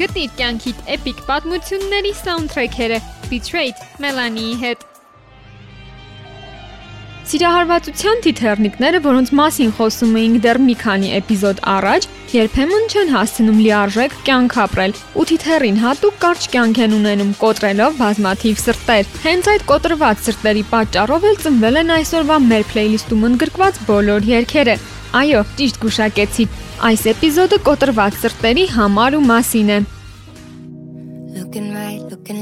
Գտիր կյանքիդ էպիկ պատմությունների սաունդթրեքերը Betrayed Melanie-ի հետ։ Սիրահարվածության թիթեռնիկները, որոնց մասին խոսում էինք դեռ մի քանի էպիզոդ առաջ, երբեմն չեն հասցնում լիարժեք կյանք ապրել, ու թիթեռին հատուկ կարճ կյանք են ունենում, կոտրելով բազմաթիվ սրտեր։ Հենց այդ կոտրված սրտերի պատճառով էլ ծնվել են այսօրվա մեր փլեյլիստում ընդգրկված բոլոր երգերը։ Այո, ճիշտ գուշակեցիք։ Այս էպիզոդը կոտրված սրտերի համար ու մասին է։ Looking right, looking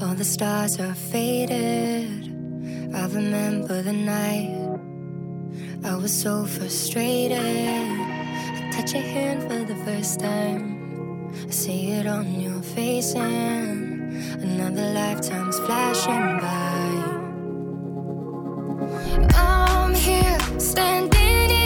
all the stars are faded. I remember the night I was so frustrated. I touch your hand for the first time. I see it on your face and another lifetime's flashing by. I'm here standing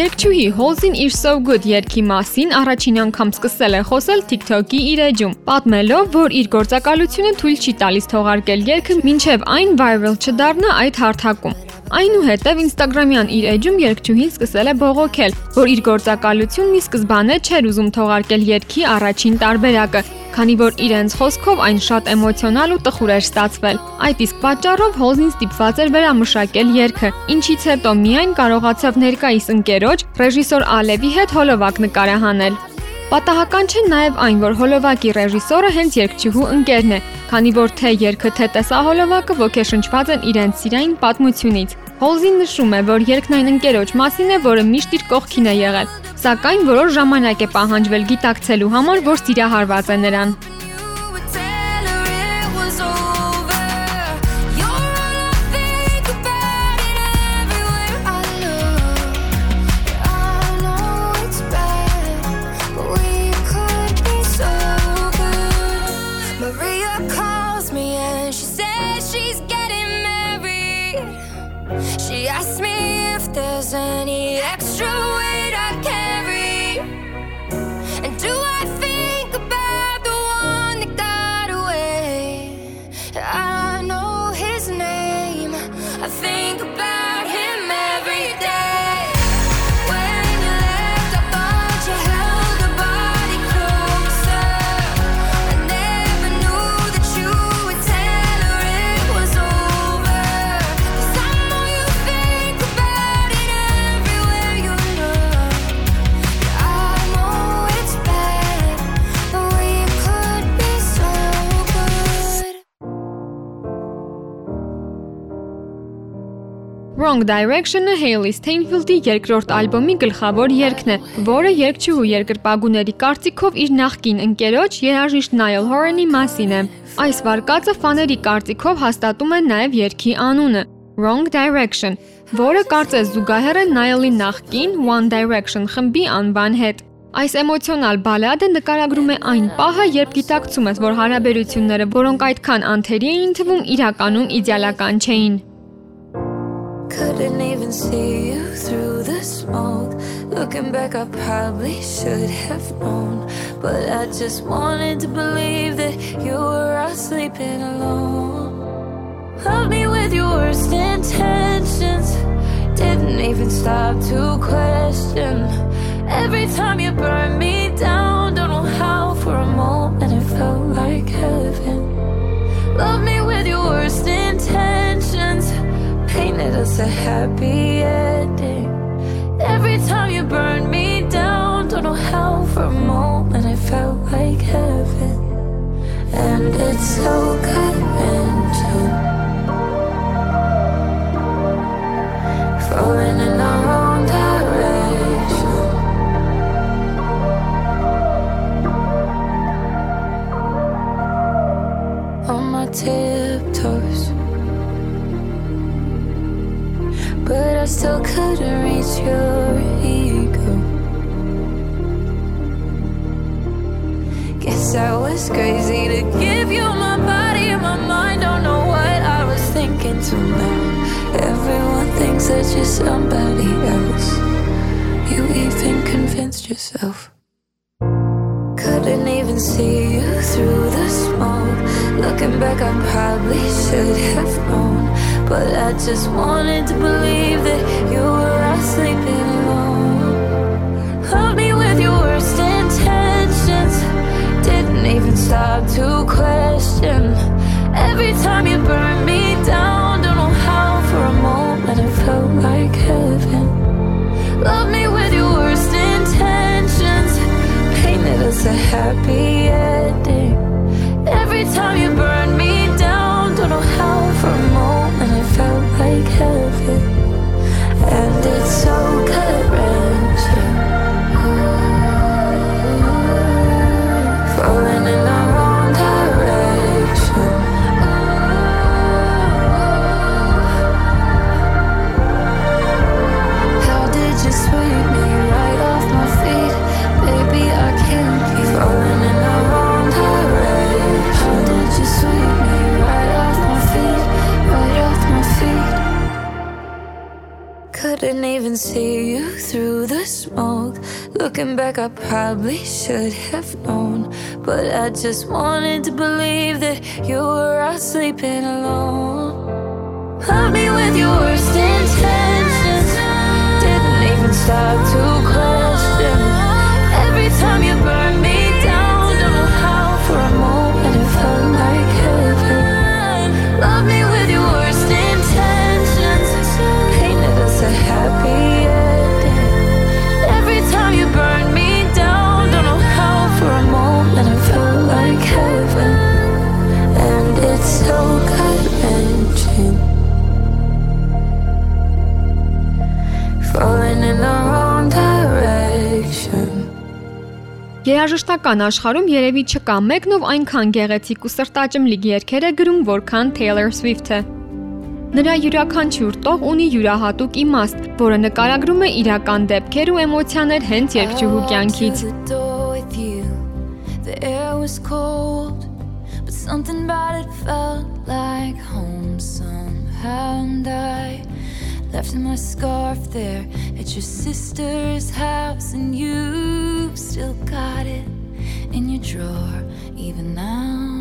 Երգչուհի Հոլզին իր So Good երգի մասին առաջին անգամ սկսել է խոսել TikTok-ի իր էջում, պատմելով, որ իր գործակալությունը թույլ չի տալիս թողարկել երգը, մինչև այն viral չդառնա այդ հարթակում։ Այնուհետև Instagram-յան իր էջում երգչուհին սկսել է բողոքել, որ իր գործակալությունն ի սկզբանե չէր ուզում թողարկել երգի առաջին տարբերակը, քանի որ իրենց խոսքով այն շատ էմոցիոնալ ու տխուր էր ստացվել։ Այդ իսկ պատճառով Հոլզին ստիպված էր վերամշակել երգը, ինչից հետո միայն կարողացավ ներկայիս ընկերոջ ռեժիսոր Ալևի հետ հոլովակ նկարահանել։ Պատահական չէ նաև այն, որ հոլովակի ռեժիսորը հենց երգչուհու ընկերն է, քանի որ թե երգը թե տեսահոլովակը ոգեշնչված են իրենց սիրային պատմությունից։ Հոլզին նշում է, որ երգն այն ընկերոջ մասին է, որը միշտ իր կողքին է եղել, սակայն որոշ ժամանակ է պահանջվել գիտակցելու համար, որ սիրահարված է նրան։ Wrong Direction-ը Hailey Steinfeld-ի երկրորդ ալբոմի գլխավոր երգն է, որը երգչուհու երկրպագուների կարծիքով իր նախկին ընկերոջ երաժիշտ Niall Horan-ի մասին է։ Այս վարկածը ֆաների կարծիքով հաստատում է նաև երգի անունը՝ Wrong Direction, որը կարծես զուգահեռ է Niall-ի նախկին One Direction խմբի անվան հետ։ Այս էմոցիոնալ բալադը նկարագրում է այն պահը, երբ գիտակցում ես, որ հարաբերությունները, որոնք այդքան անթերի էին թվում, իրականում իդեալական չէին։ Couldn't even see you through the smoke. Looking back, I probably should have known. But I just wanted to believe that you were out sleeping alone. Love me with your worst intentions. Didn't even stop to question. Every time you burn me down, don't know how for a moment it felt like heaven. Love me with your worst intentions painted us a happy ending. Every time you burned me down, don't know how for a moment it felt like heaven. And it's so good to falling in the wrong direction. On my tiptoes still couldn't reach your ego. Guess I was crazy to give you my body and my mind. Don't know what I was thinking till now. Everyone thinks that you're somebody else. You even convinced yourself. Couldn't even see you through the smoke. Looking back, I probably should have known. But I just wanted to believe that you were out sleeping alone. Held me with your worst intentions. Didn't even stop to question. Every time you burned Couldn't even see you through the smoke. Looking back, I probably should have known. But I just wanted to believe that you were out sleeping alone. Love me with your worst intentions. Didn't even stop to question. Երաժշտական աշխարհում երևի չկա մեկն ով այնքան գեղեցիկ ու սրտաճմլիկ երգեր է գրում, որքան Taylor Swift-ը։ Նրա յուրաքանչյուր տող ունի յուրահատուկ իմաստ, որը նկարագրում է իրական դեպքեր ու էմոցիաներ հենց երգչուհու կյանքից։ but something about it felt like home somehow. And I left my scarf there at your sister's house, and you still got it in your drawer even now.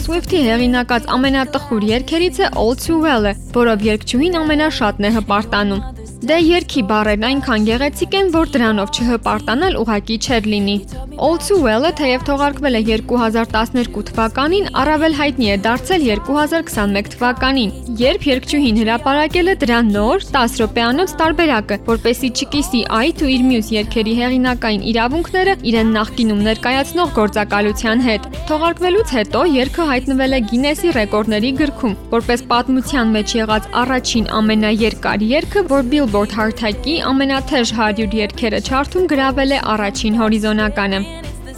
Swift-ի հեղինակած ամենատխուր երգերից է All Too Well-ը, որով երգչուհին ամենաշատն է հպարտանում։ Դե երգի բառերն այնքան գեղեցիկ են, որ դրանով չհպարտանալ ուղակի չէր լինի։ All Too Well-ը թեև թողարկվել է 2012 թվականին, առավել հայտնի է դարձել 2021 թվականին, երբ երգչուհին հրապարակել է դրա նոր 10 րոպեանոց տարբերակը, որպեսի չկիսի այդ ու իր մյուս երգերի հեղինակային իրավունքները իրեն նախկինում ներկայացնող գործակալության հետ։ Թողարկվելուց հետո երգը հայտնվել է Գինեսի ռեկորդների գրքում, որպես պատմության մեջ եղած առաջին ամենաերկար երգը, որ Billboard հարթակի ամենաթեժ 100 երգերը չարթում գրավել է առաջին հորիզոնականը։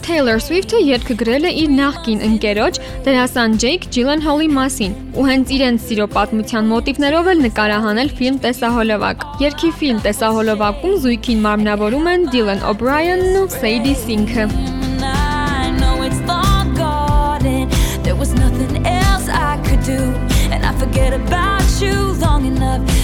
Taylor Swift-ը երգը գրել է իր նախկին ընկերոջ դերասան Jake Gyllenhaal-ի մասին ու հենց իրենց սիրո պատմության մոտիվներով էլ նկարահանել ֆիլմ տեսահոլովակ։ Երգի ֆիլմ տեսահոլովակում զույգին մարմնավորում են Dylan O'Brien-ն ու Sadie Sink-ը։ There was nothing else I could do and I forget about you long enough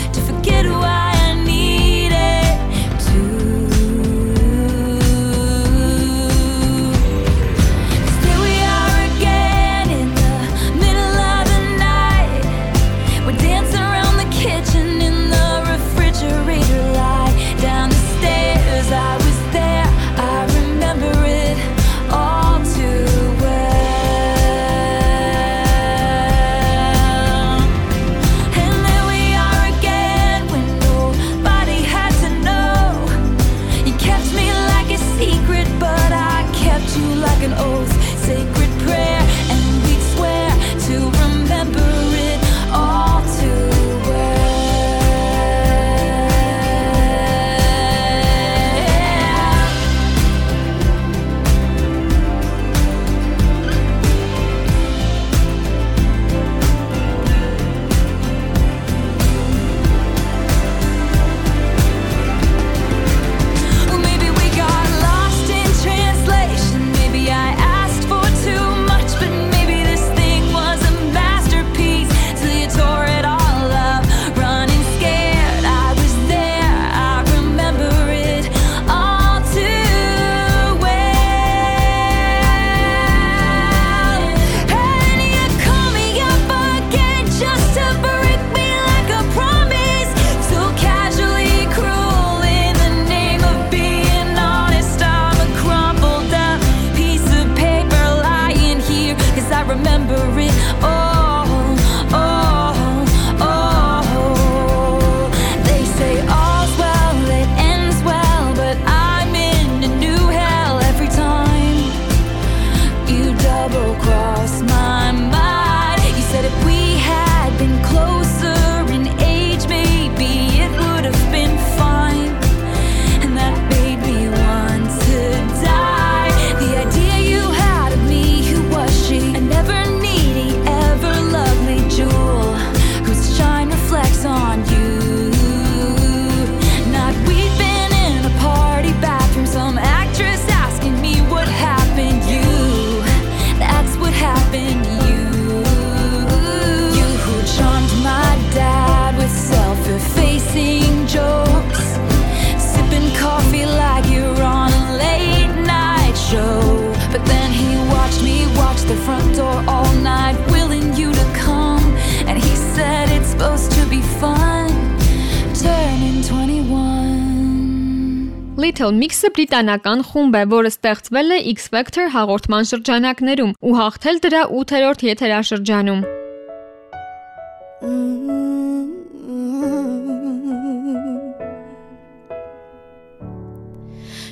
Little Mix-ը բրիտանական խումբ է, որը ստեղծվել է X Factor հաղորդման շրջանակներում ու հաղթել դրա 8-րդ եթերաշրջանում։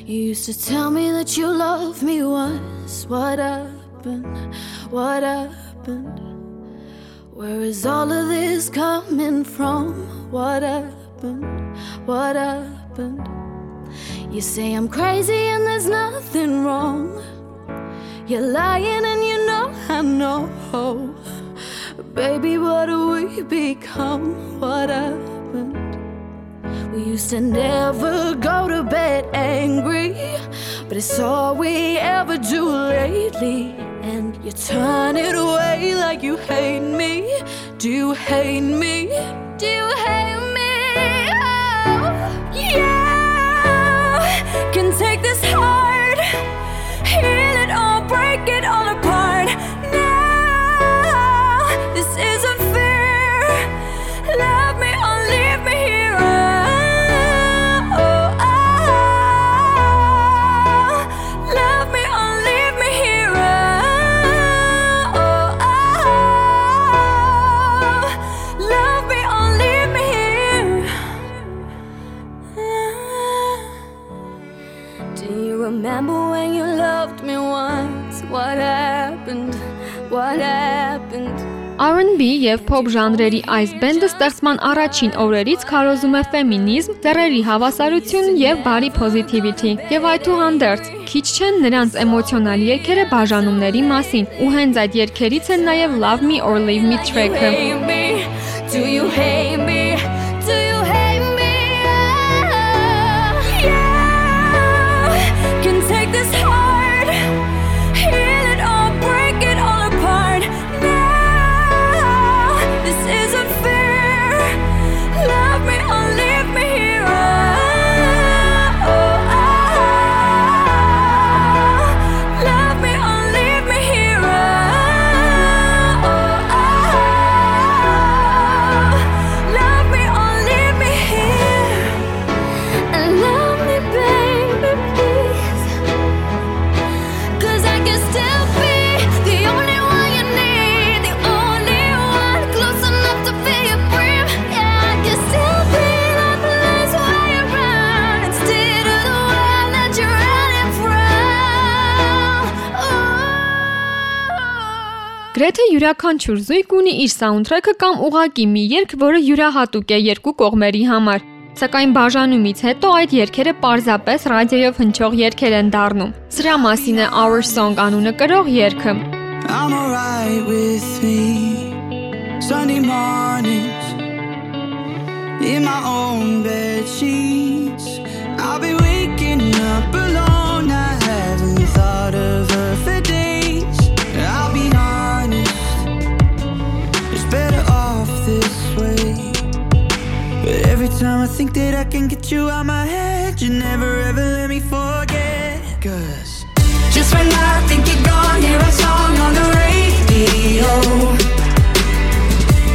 You used to tell me that you loved me once. What happened? What happened? Where is all of this coming from? What happened? What happened? You say I'm crazy and there's nothing wrong. You're lying and you know I know. Baby, what do we become? What happened? We used to never go to bed angry, but it's all we ever do lately. And you turn it away like you hate me. Do you hate me? Do you hate me? This heart, heal it all, break it all apart. R&B եւ pop ժանրերի այս բենդը ստեղծման առաջին օրերից քարոզում է ֆեմինիզմ, ծերերի հավասարություն եւ բարի պոզիտիվիթի։ Եվ այդուհանդերձ քիչ չեն նրանց էմոցիոնալ երգերը բաժանումների մասին, ու հենց այդ երգերից են նաեւ Love Me or Leave Me track-ը։ Do you hate me? Յուրաքանչյուր զույգ ունի իր սաունդթրեքը կամ ուղակի մի երգ, որը յուրահատուկ է երկու կողմերի համար։ Սակայն բաժանումից հետո այդ երգերը պարզապես ռադիոյով հնչող երգեր են դառնում։ Սրա մասին է Our Song անունը կրող երգը։ I'm alright with me. Sunday mornings In my own bed sheets. I'll be waking up alone. I haven't thought of her time I think that I can get you out my head, you never ever let me forget. Cause just when I think you're gone, hear a song on the radio.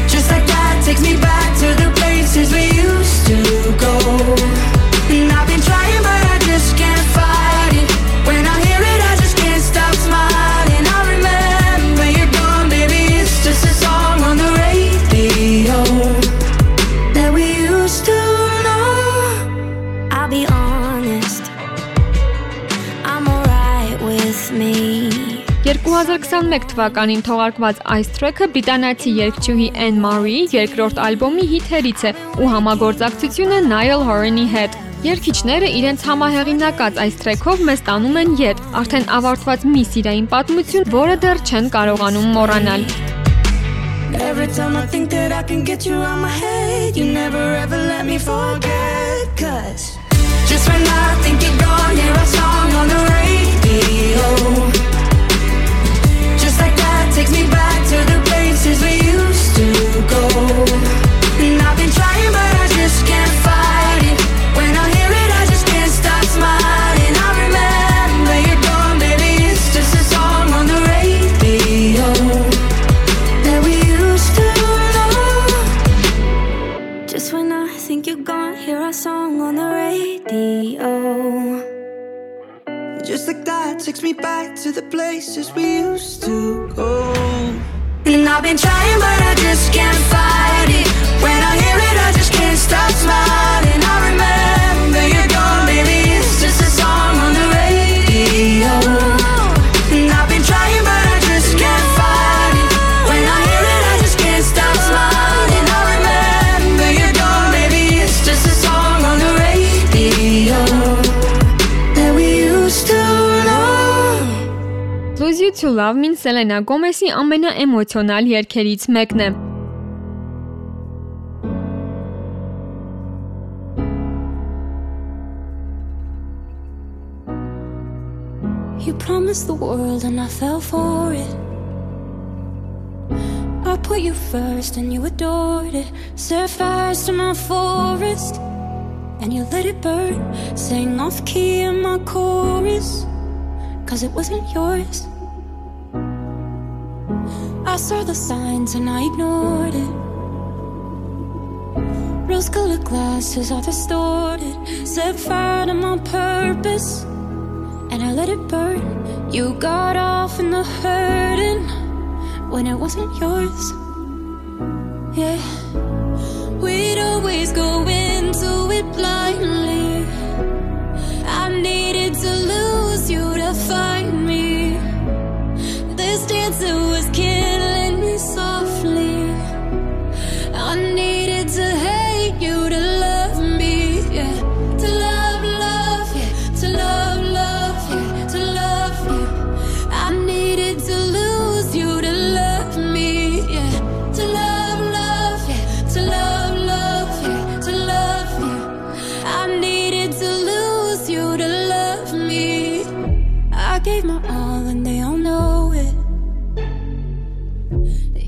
Just like that takes me back to the places we used to go. Me 2021 թվականին թողարկված այս թրեքը բրիտանացի երգչուհի Anne Marie երկրորդ ալբոմի հիթերից է ու համագործակցությունը Niall Horan-ի հետ։ Երգիչները իրենց համահեղինակած այս թրեքով մեզ տանում են յետ, արդեն ավարտված մի սիրային պատմություն, որը դեռ չեն կարողանում մոռանալ։ Every time I think that I can get you out my head, you never ever let me forget. Cause Just when I think you're gone, hear a song on the radio. Just like that takes me back to the places we used to go. And I've been trying, but I just can't Just like that takes me back to the places we used to go. And I've been trying, but I just can't fight To Love Me-ն Սելենա Գոմեսի ամենաէմոցիոնալ երգերից մեկն է։ You promised the world and I fell for it. I put you first and you adored it. Set fires to my forest and you let it burn. Sang off key in my chorus, cause it wasn't yours. I saw the signs and I ignored it. Rose colored glasses are distorted. Set fire to my purpose and I let it burn. You got off in the hurting when it wasn't yours. Yeah, we'd always go into it blindly. I needed who was killing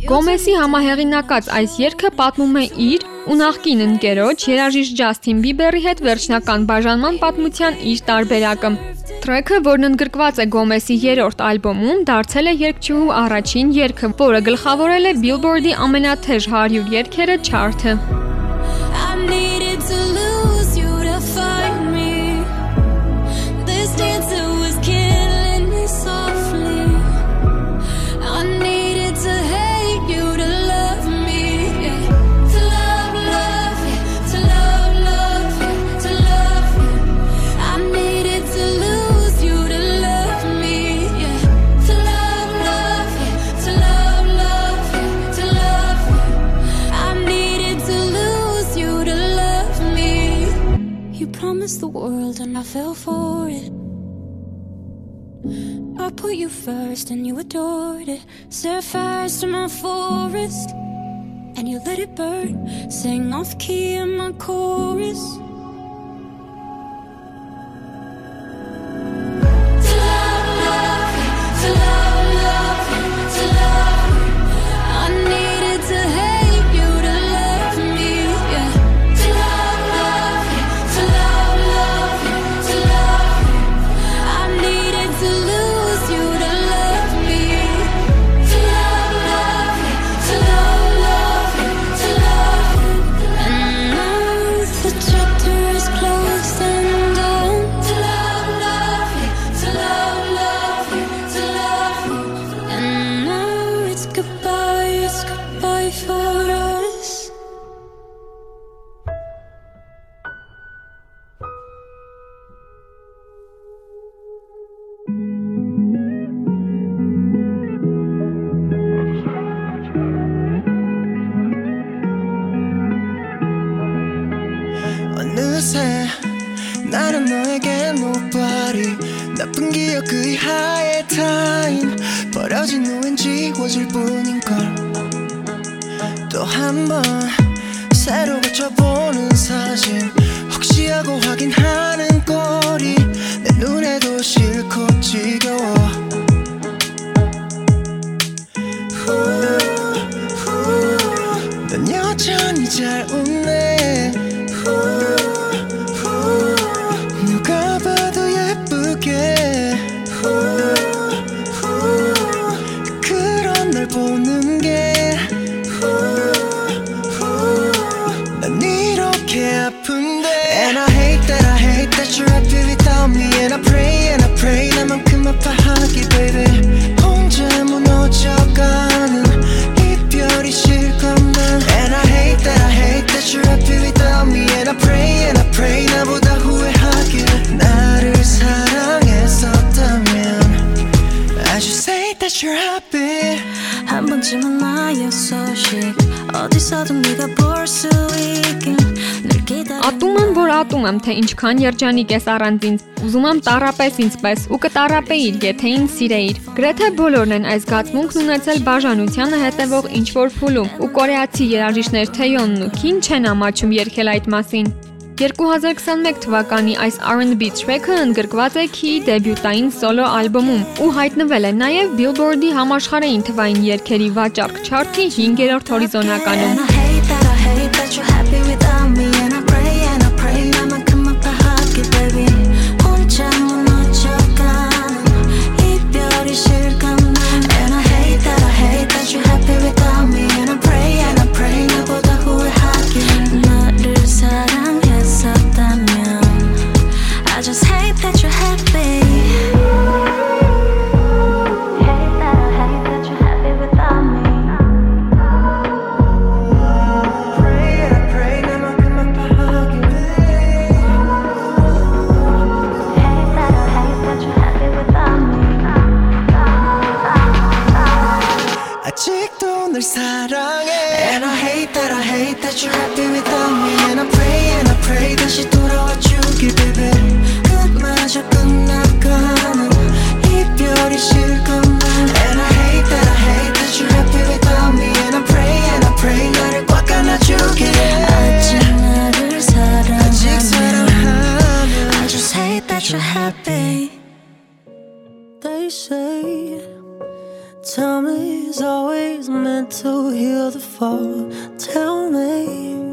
Գոմեսի համահեղինակած այս երգը պատմում է իր ու նախկին ընկերոջ երաժիշտ Ջասթին Բիբերի հետ վերջնական բաժանման պատմության իր տարբերակը։ Թրեքը, որն ընդգրկված է Գոմեսի 3-րդ ալբոմում, դարձել է երգչուհու առաջին երգը, որը գլխավորել է Billboard-ի ամենաթեժ 100 երգերը չարթը։ the world and I fell for it. I put you first and you adored it. Set fires to my forest and you let it burn. Sing off key in my chorus. զգում եմ, թե ինչքան երջանիկ ես առանց ինձ։ Ուզում եմ տարապես ինձպես ու կտարապեիր, եթե ինձ սիրեիր։ Գրեթե բոլորն են այս զգացմունքն ունեցել բաժանությանը հետևող ինչ-որ փուլում, ու կորեացի երաժիշտներ Թեյոնն ու Քին չեն ամաչում երգել այդ մասին։ 2021 թվականի այս R&B track-ը ընդգրկված է Key-ի դեբյուտային սոլո ալբոմում ու հայտնվել է նաև Billboard-ի համաշխարհային թվային երգերի վաճառք չարթի 5-րդ հորիզոնականում։ say Time is always meant to heal the fall. Tell me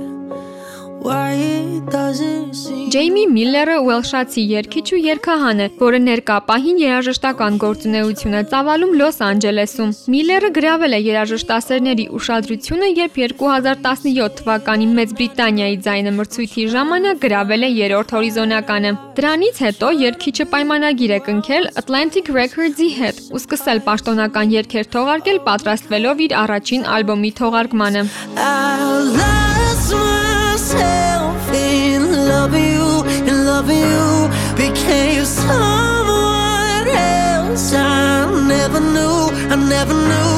Ջեյմի Միլլերը Ուելշացի երգիչ ու երգահան է, որը ներկա պահին երաժշտական գործունեություն է ծավալում Լոս Անջելեսում։ Միլլերը գրավել է երաժշտասերների ուշադրությունը, երբ 2017 թվականի Մեծ Բրիտանիայի ձայնը մրցույթի ժամանակ գրավել է երրորդ հորիզոնականը։ Դրանից հետո երգիչը պայմանագիր է կնքել Atlantic Records-ի հետ ու սկսել պաշտոնական երգեր թողարկել պատրաստվելով իր առաջին ալբոմի թողարկմանը։ I lost myself in loving you, in loving you. Became someone else I never knew, I never knew.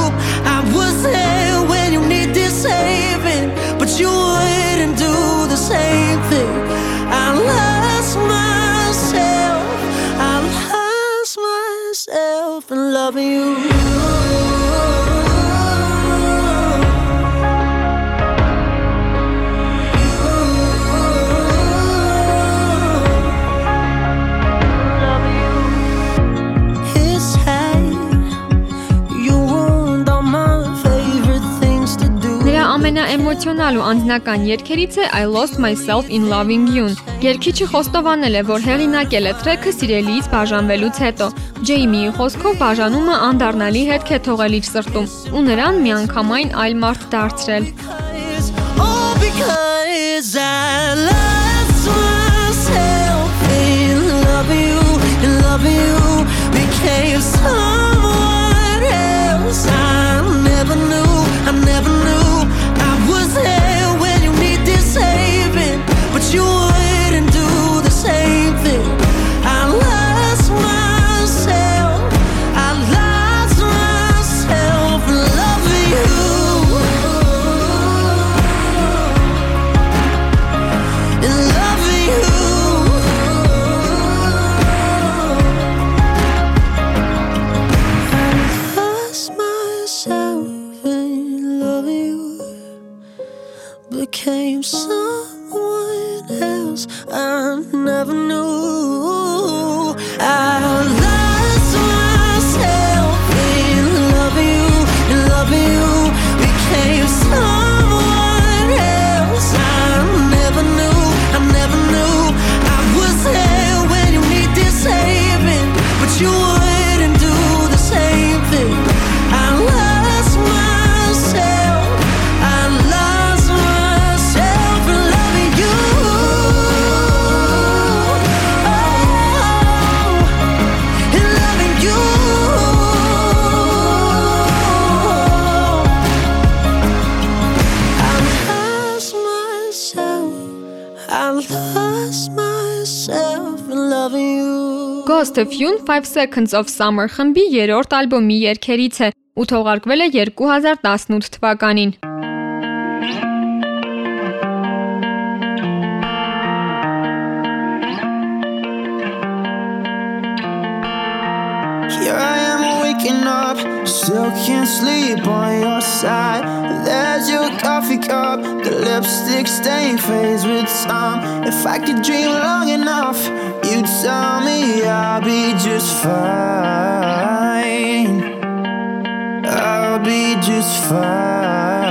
I was there when you needed saving, but you wouldn't do the same thing. I lost myself, I lost myself in loving you. Ամենաէմոցիոնալ ու անձնական երգերից է I Lost Myself in Loving You-ն։ Երգիչը խոստովանել է, որ հեղինակել է տրեքը սիրելիից բաժանվելուց հետո։ Ջեյմիի խոսքով բաժանումը անդառնալի հետք է թողել իր սրտում ու նրան միանգամայն այլ մարդ դարձրել։ all because I lost myself in loving you, in loving you. Became someone else I never knew, of You 5 Seconds of Summer խմբի երրորդ ալբոմի երգերից է ու թողարկվել է 2018 թվականին։ Here I am waking up, still can't sleep on your side. There's your coffee cup, the lipstick stain fades with time. If I could dream long enough, tell me I'll be just fine. I'll be just fine.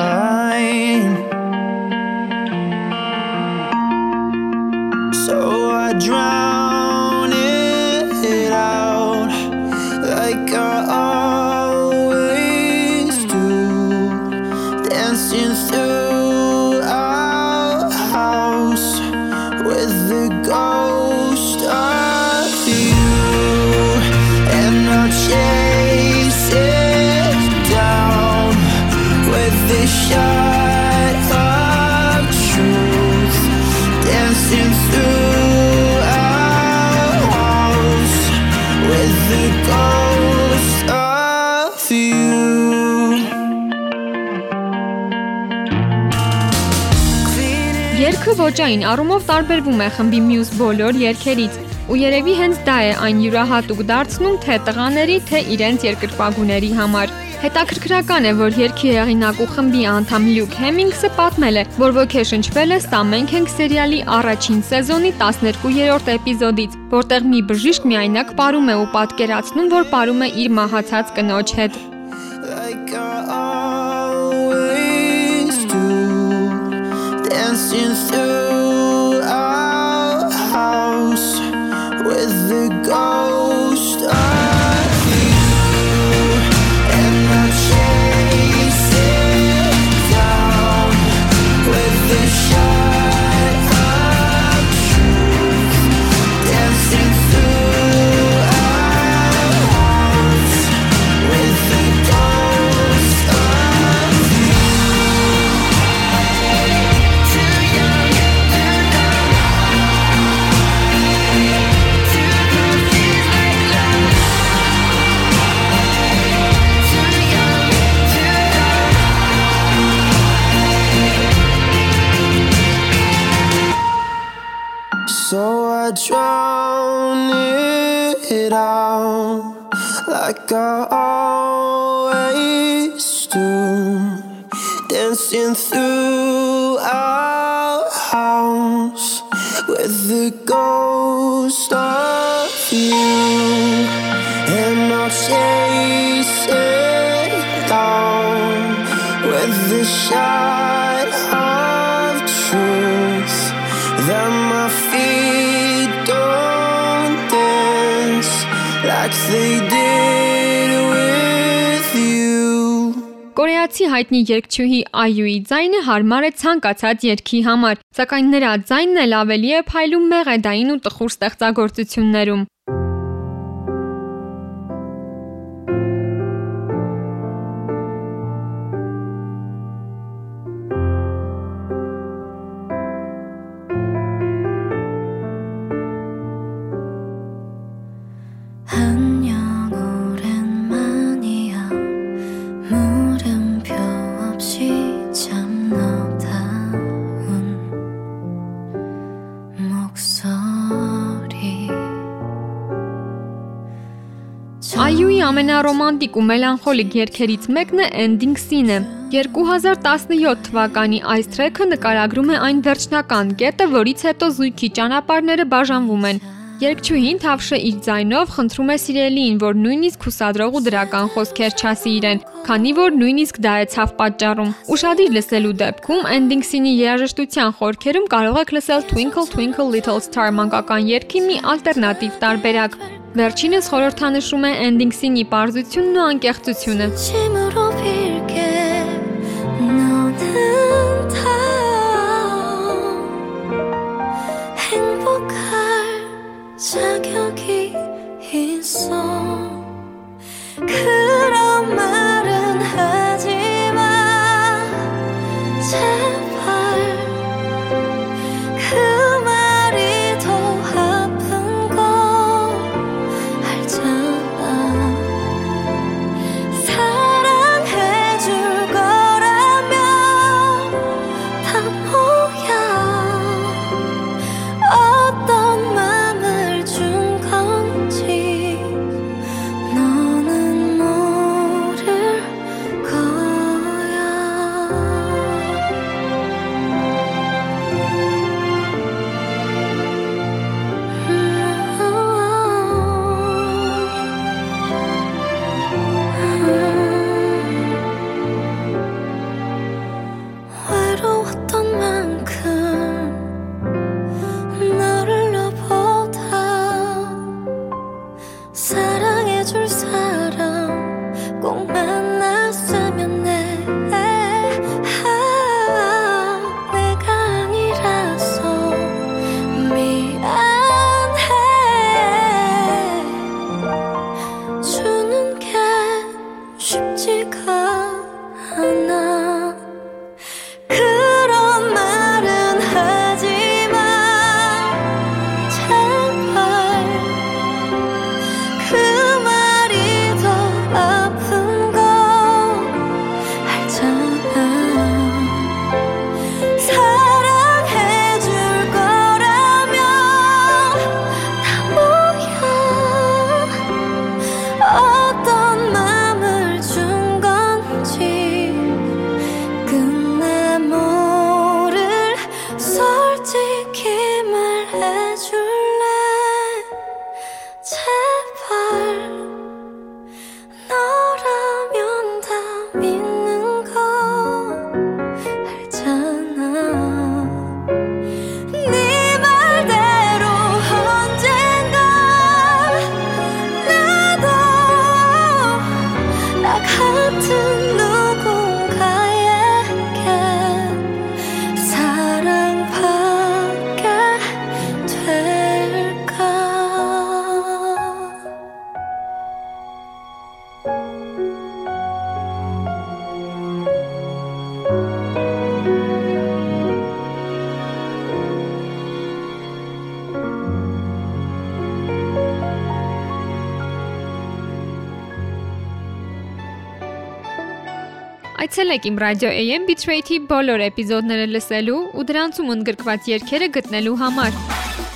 Ոճային առումով տարբերվում է խմբի մյուս բոլոր երգերից, ու երևի հենց դա է այն յուրահատուկ դարձնում թե տղաների, թե իրենց երկրպագուների համար։ Հետաքրքրական է, որ երկի հեղինակ ու խմբի անդամ Լյուկ Հեմինգսը պատմել է, որ ոգեշնչվել է «Սա մենք ենք» սերիալի առաջին սեզոնի 12-րդ էպիզոդից, որտեղ մի բժիշկ միայնակ ապարում է ու պատկերացնում, որ ապարում է իր մահացած կնոջ հետ։ Կորեացի հայտնի երգչուհի Այյուի ձայնը հարմար է ցանկացած երգի համար, սակայն նրա ձայնն էլ ավելի է փայլում մեղեդային ու տխուր ստեղծագործություններում։ ամենառոմանտիկ ու մելանխոլիկ երգերից մեկն է Ending Scene-ը։ 2017 թվականի այս թրեքը նկարագրում է այն վերջնական կետը, որից հետո զույգի ճանապարհները բաժանվում են։ Երգչուհին Թավշը իր ձայնով խնդրում է սիրելիին, որ նույնիսկ հուսադրող ու դրական խոսքեր չասի իրեն, քանի որ նույնիսկ դա է ցավ պատճառում։ Ուշադիր լսելու դեպքում Ending Scene-ի երաժշտության խորքերում կարող եք լսել Twinkle Twinkle Little Star մանկական երգի մի ալտերնատիվ տարբերակ։ Վերջինս խորհրդանշում է Ending Scene-ի պարզությունն ու անկեղծությունը։ 침 사랑해줄 사람 꼭만 Այցելեք իմ ռադիո AM Bitrate-ի բոլոր էպիզոդները լսելու ու դրանցում ընդգրկված երգերը գտնելու համար։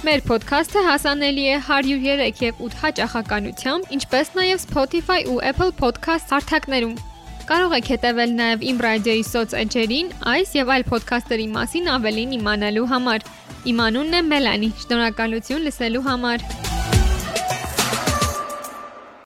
Մեր ոդքասթը հասանելի է 103 եւ 8 հաճախականությամբ, ինչպես նաեւ Spotify ու Apple Podcast հարթակներում։ Կարող եք հետևել նաև իմ ռադիոյի սոցեջերին այս եւ այլ ոդքասթերի մասին ավելին իմանալու համար։ Իմ անունն է Մելանի։ Շնորհակալություն լսելու համար։